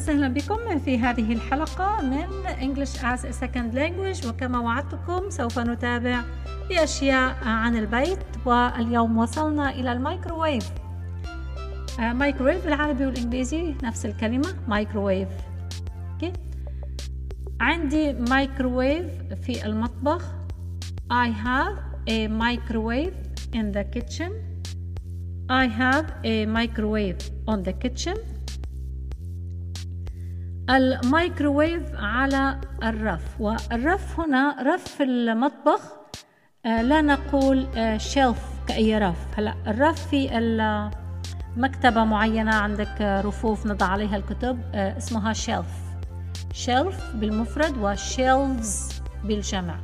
وسهلا بكم في هذه الحلقة من English as a Second Language. وكما وعدتكم سوف نتابع بأشياء عن البيت. واليوم وصلنا إلى الميكروويف. مايكروويف بالعربي والإنجليزي نفس الكلمة مايكروويف. عندي مايكروويف في المطبخ. I have a microwave in the kitchen. I have a microwave on the kitchen. الميكروويف على الرف. والرف هنا رف المطبخ آه لا نقول آه شيلف كأي رف. هلا الرف في مكتبة معينة عندك آه رفوف نضع عليها الكتب آه اسمها شيلف شيلف بالمفرد وشيلفز بالجمع.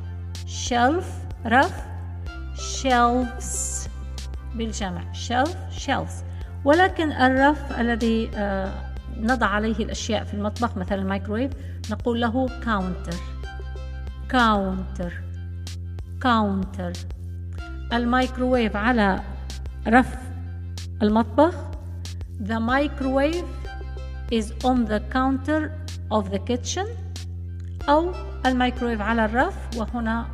شيلف رف شيلفز بالجمع. شيلف شيلفز ولكن الرف الذي آه نضع عليه الأشياء في المطبخ مثلا الميكرويف نقول له counter counter counter الميكروويف على رف المطبخ. The microwave is on the counter of the kitchen. أو الميكروويف على الرف وهنا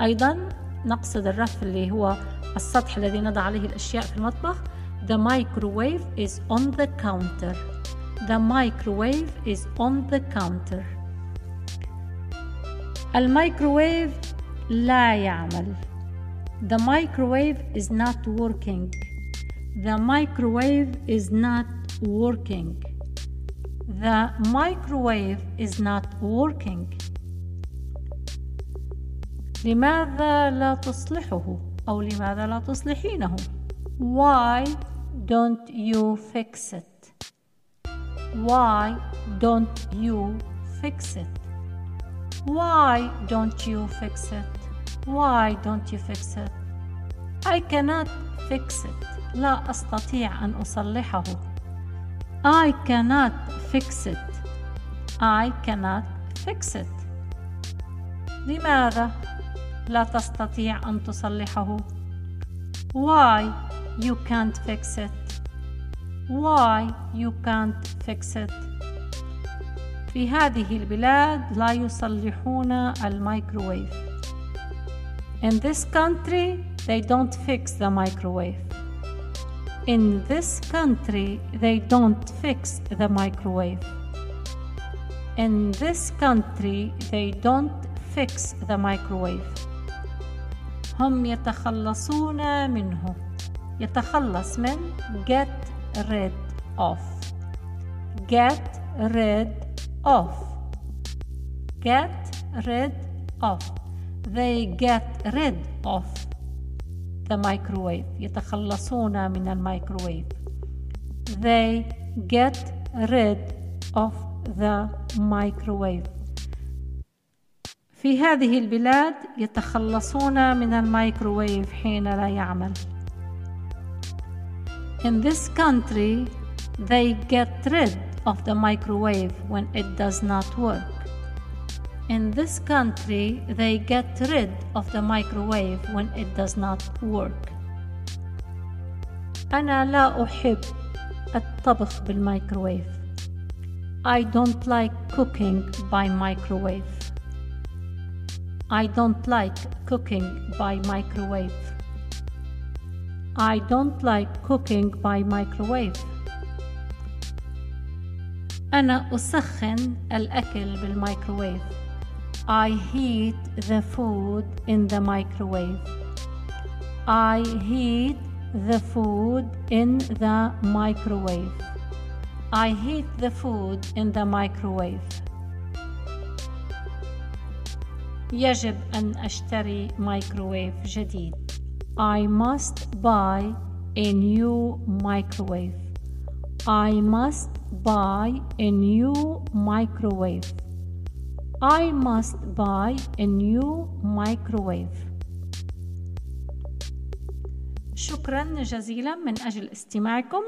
أيضا نقصد الرف اللي هو السطح الذي نضع عليه الأشياء في المطبخ. The microwave is on the counter. The microwave is on the counter. الميكروويف لا يعمل. The microwave is not working. The microwave is not working. The microwave is not working. لماذا لا تصلحه أو لماذا لا تصلحينه؟ Why don't you fix it? Why don't you fix it? Why don't you fix it? Why don't you fix it? I cannot fix it. لا أستطيع أن أصلحه. I cannot fix it. I cannot fix it. لماذا لا تستطيع أن تصلحه؟ Why you can't fix it? Why you can't fix it? في هذه البلاد لا يصلحون الميكروويف. In this country they don't fix the microwave. In this country they don't fix the microwave. In this country they don't fix the microwave. هم يتخلصون منه. يتخلص من get rid of get rid of get rid of they get rid of the microwave يتخلصون من الميكروويف they get rid of the microwave في هذه البلاد يتخلصون من الميكروويف حين لا يعمل In this country, they get rid of the microwave when it does not work. In this country, they get rid of the microwave when it does not work. أنا لا أحب الطبخ بالميكروويف. I don't like cooking by microwave. I don't like cooking by microwave. I don't like cooking by microwave. أنا أسخن الأكل بالميكروويف. I heat the food in the microwave. I heat the food in the microwave. I heat the food in the microwave. يجب أن أشتري مايكروويف جديد. I must buy a new microwave. I must buy a new microwave. I must buy a new microwave. شكرا جزيلا من أجل استماعكم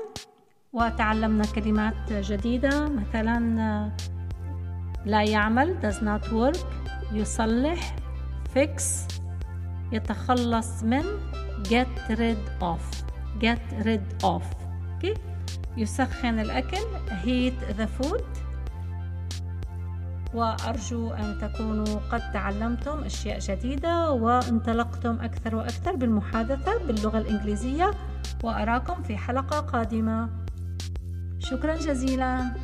وتعلمنا كلمات جديدة مثلا لا يعمل does not work يصلح fix يتخلص من get rid of. get rid of. Okay. يسخن الأكل heat the food. وأرجو أن تكونوا قد تعلمتم أشياء جديدة وانطلقتم أكثر وأكثر بالمحادثة باللغة الإنجليزية. وأراكم في حلقة قادمة. شكرا جزيلا.